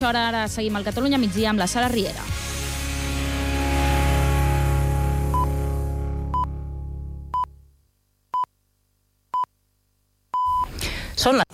Ara, ara seguim al Catalunya migdia amb la Sara Riera. Són les...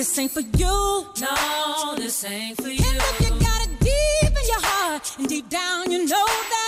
This ain't for you. No, this ain't for you. And if you got it deep in your heart, and deep down you know that.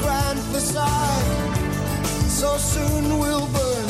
Grand facade. So soon will burn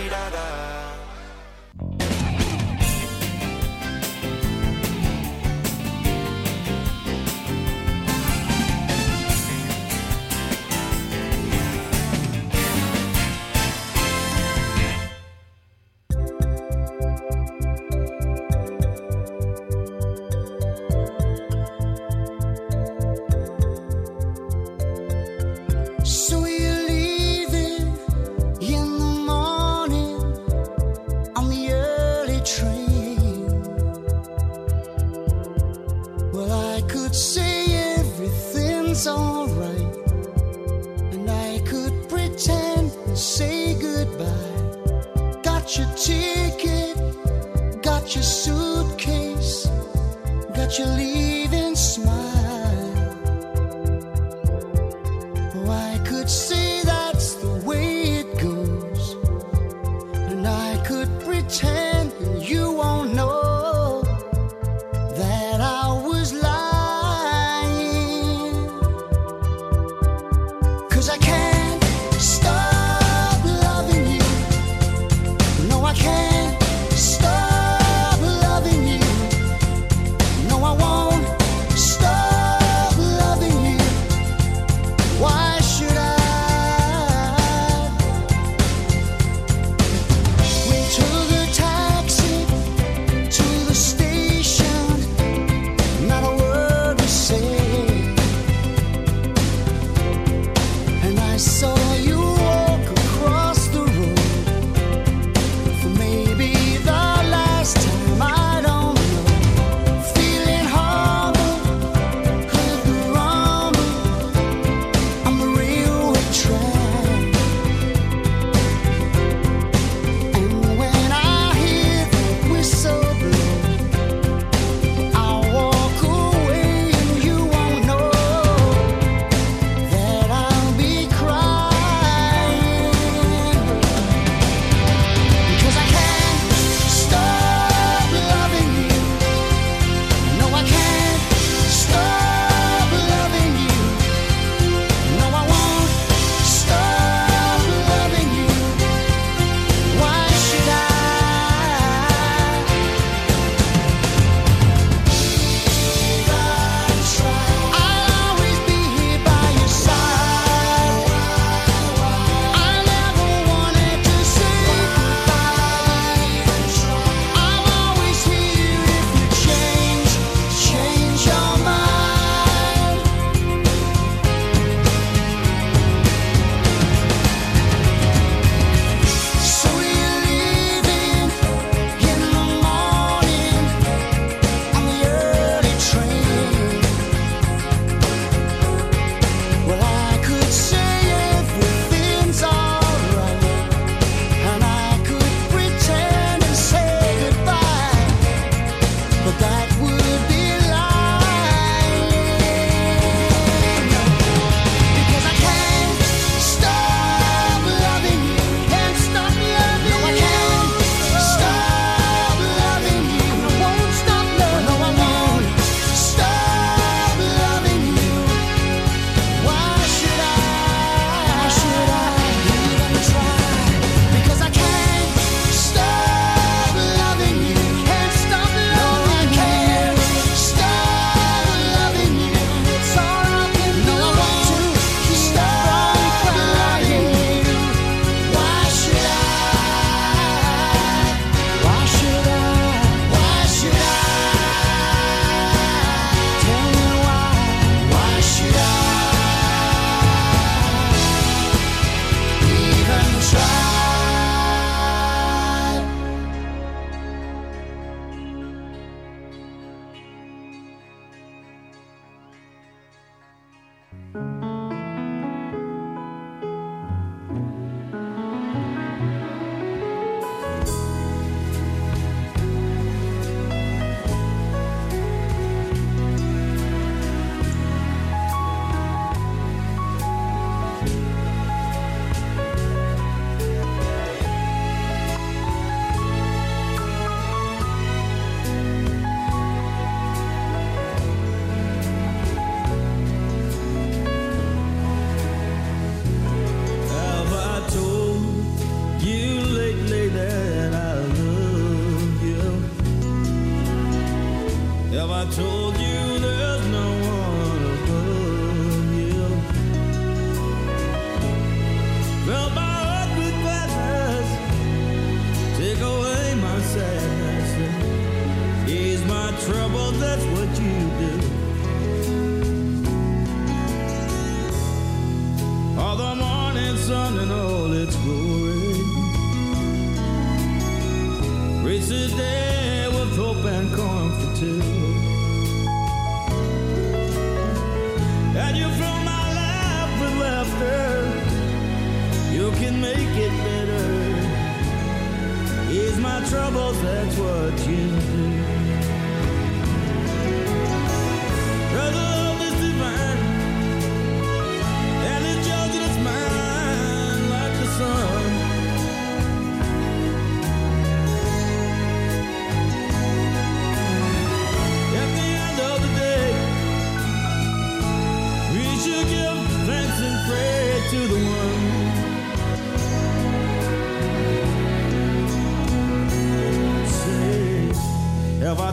属于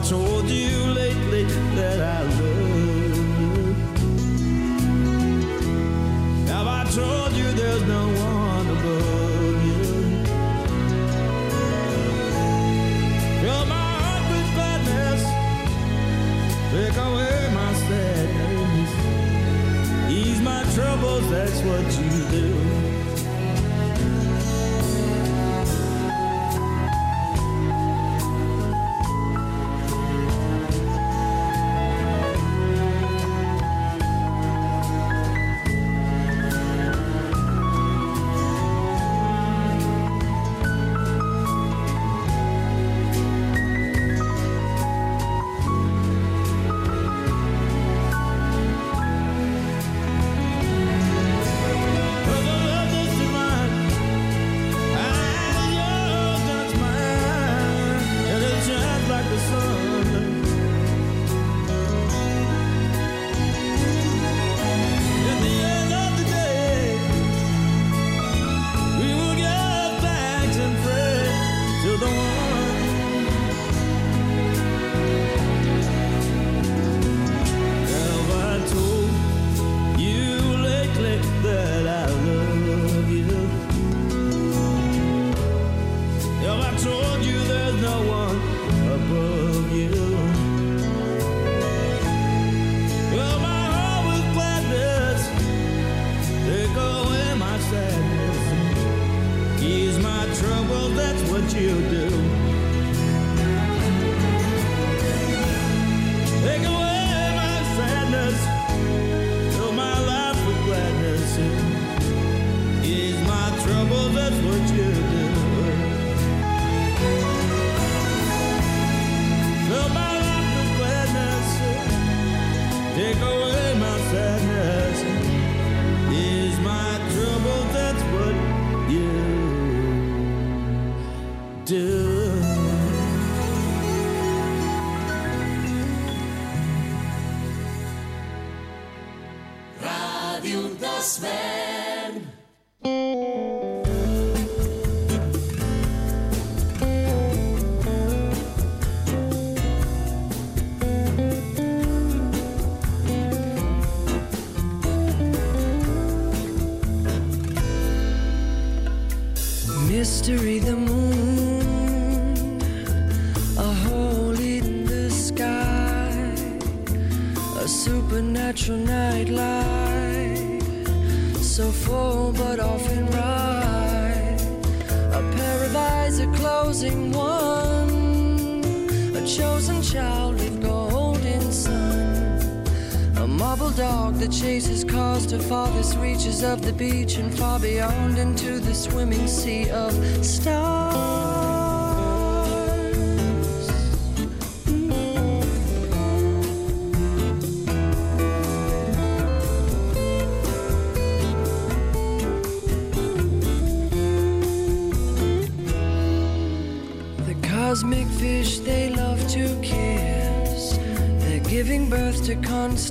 told you trouble, that's what you do.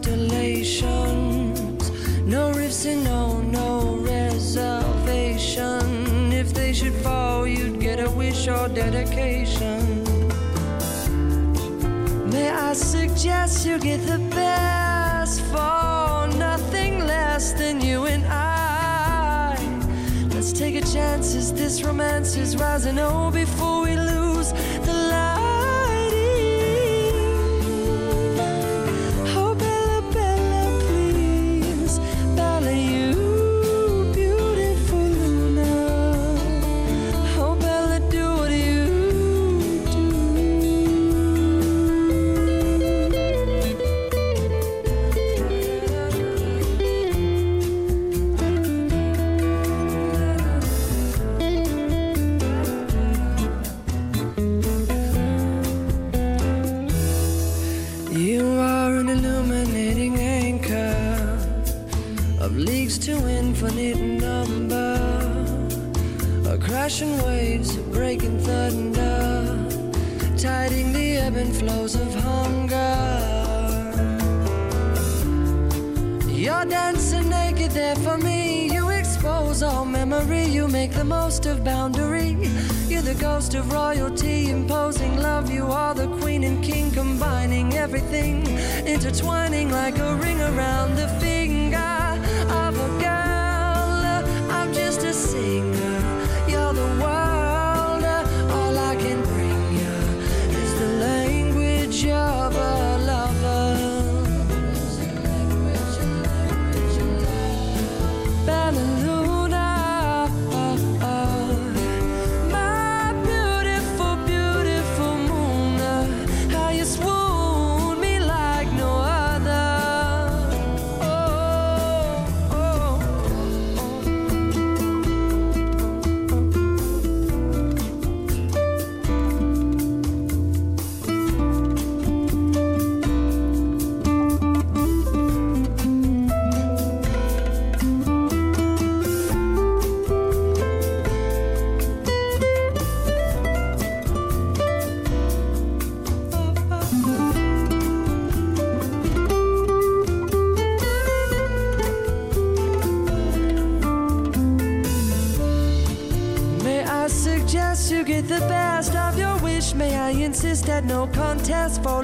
constellations. No rifts and no, no reservation. If they should fall, you'd get a wish or dedication. May I suggest you get the best for nothing less than you and I? Let's take a chance as this romance is rising. Oh, before we contest for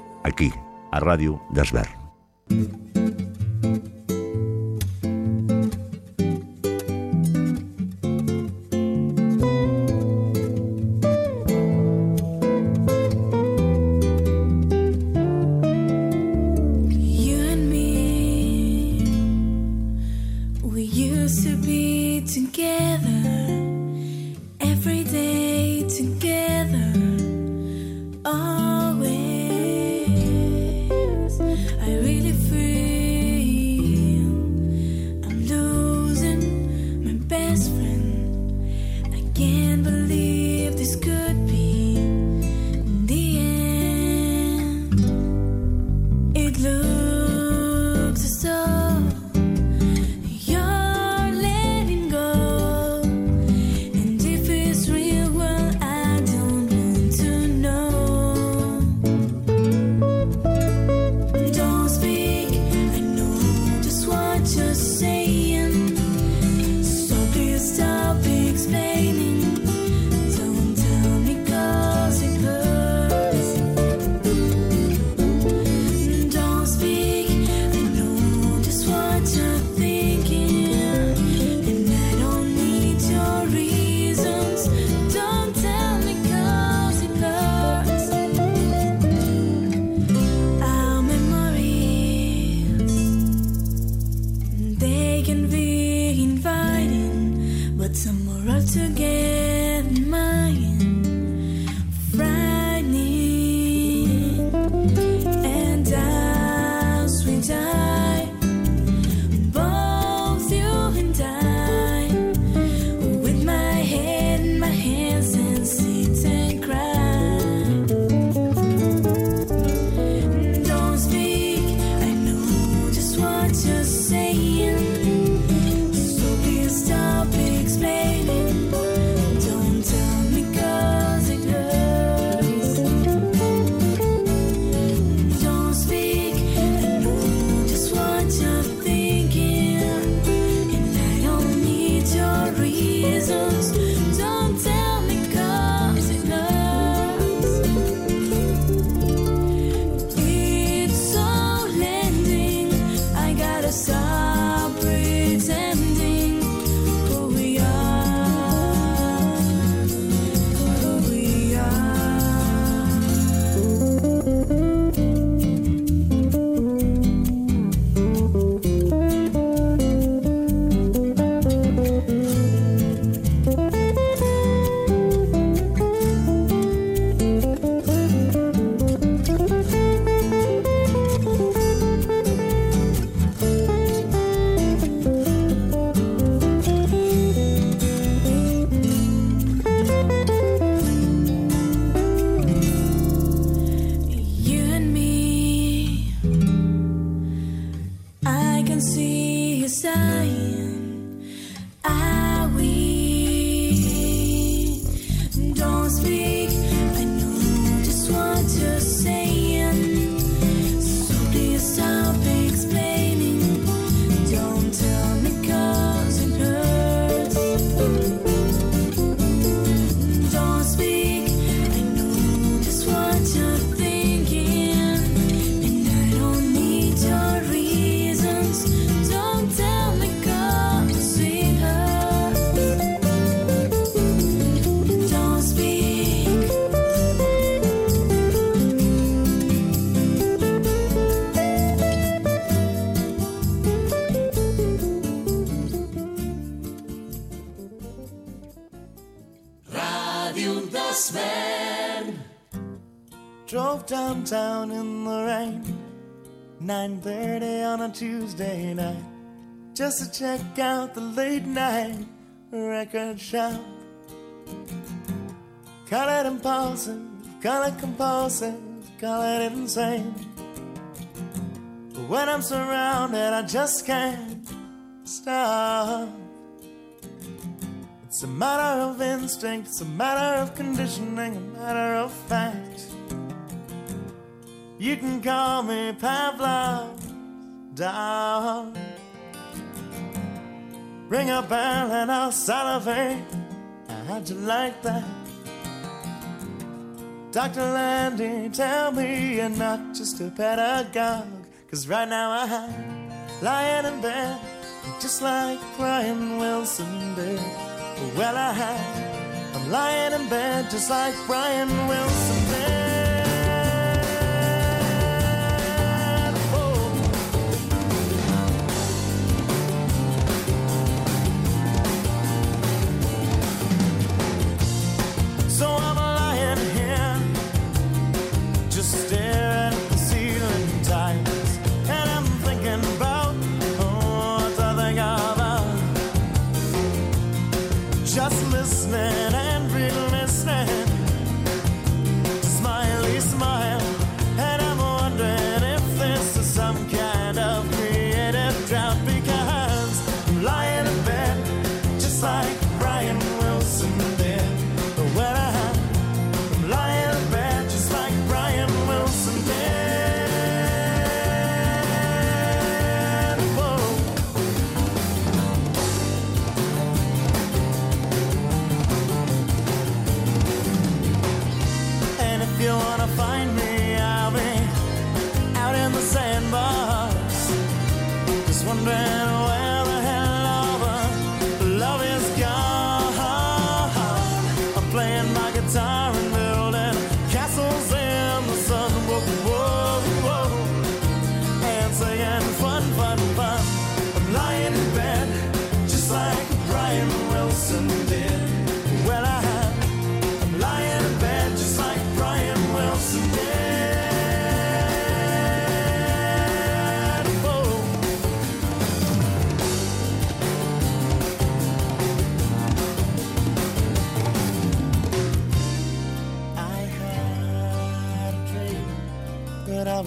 aquí, a Ràdio d'Esvern. Just to check out the late night record shop. Call it impulsive, call it compulsive, call it insane. But when I'm surrounded, I just can't stop. It's a matter of instinct, it's a matter of conditioning, a matter of fact. You can call me Pavlov's dog. Ring a bell and I'll salivate. How'd you like that? Dr. Landy, tell me you're not just a pedagogue. Cause right now I'm lying in bed, just like Brian Wilson did. Well, I, I'm lying in bed just like Brian Wilson did.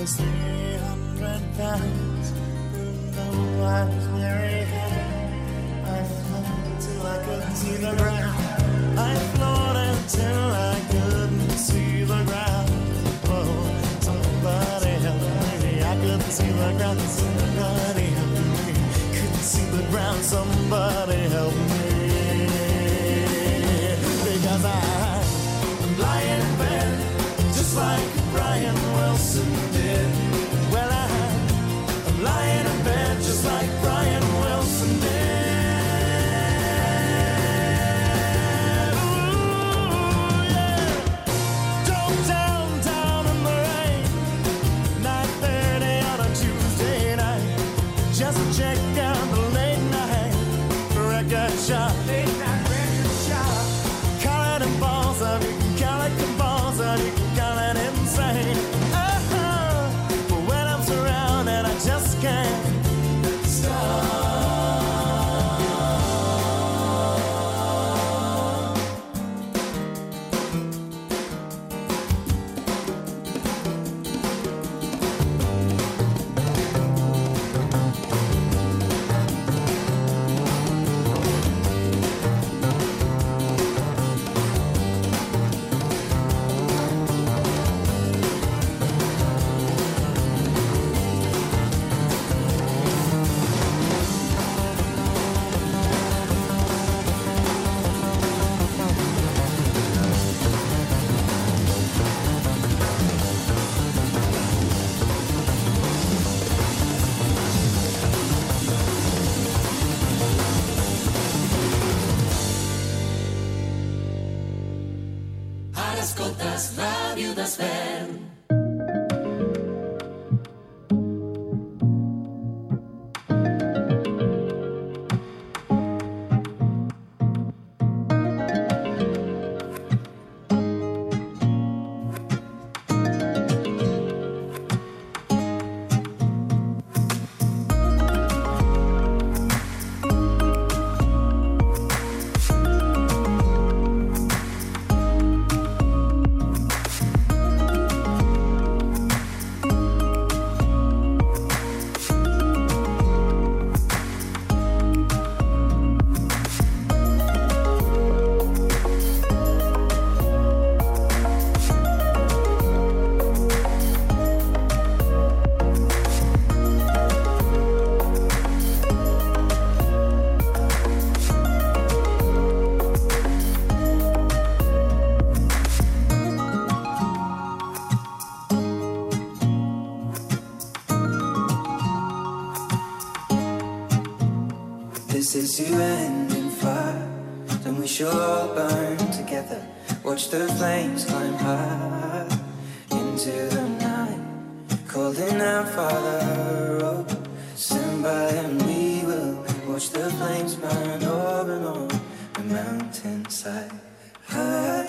That I was 300 pounds. Though I was very heavy, I floated till I couldn't see the ground. I floated till I couldn't see the ground. Oh, somebody help me. I couldn't see the ground. Somebody help me. Couldn't see the ground. Somebody flames climb high into the night, calling out, Father, oh, stand by and we will watch the flames burn over and on the mountainside. High.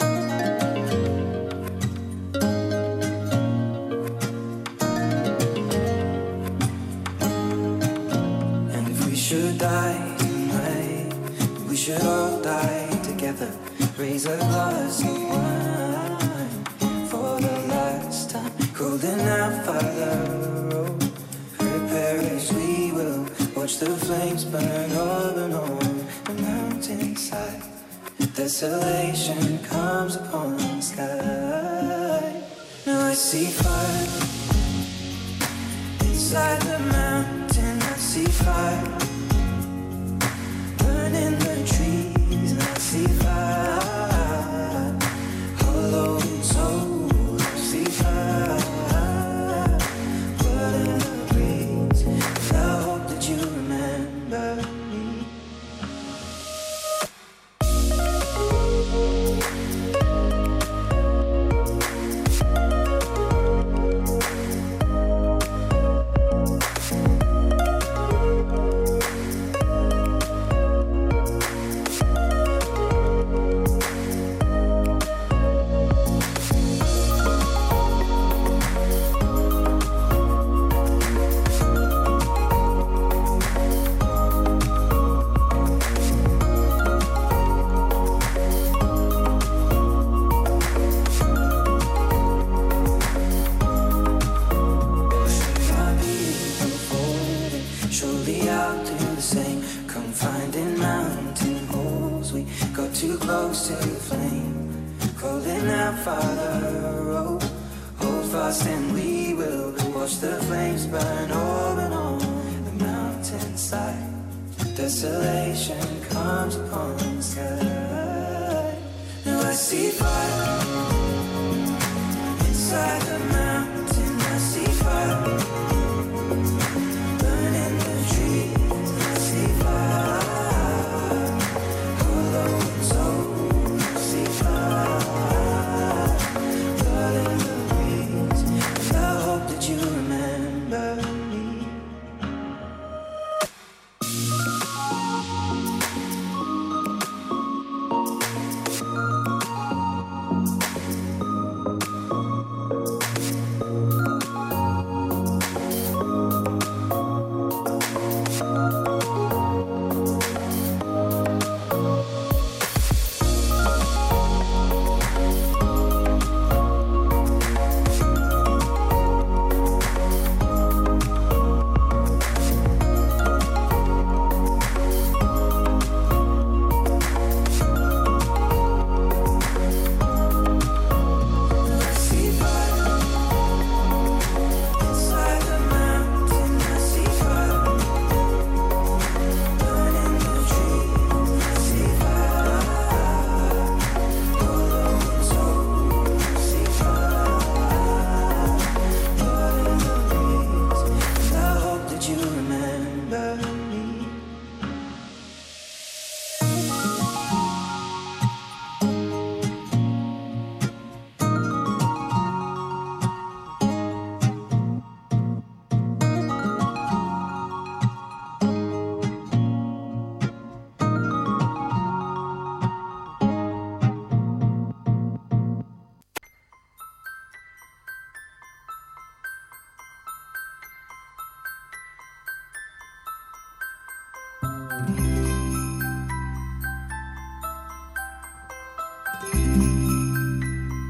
And if we should die tonight, we should all die together. Raise a glass of wine Holding out Father, oh, prepare as we will. Watch the flames burn over and on the mountainside. Desolation comes upon the sky. Now I see fire inside the mountain. I see fire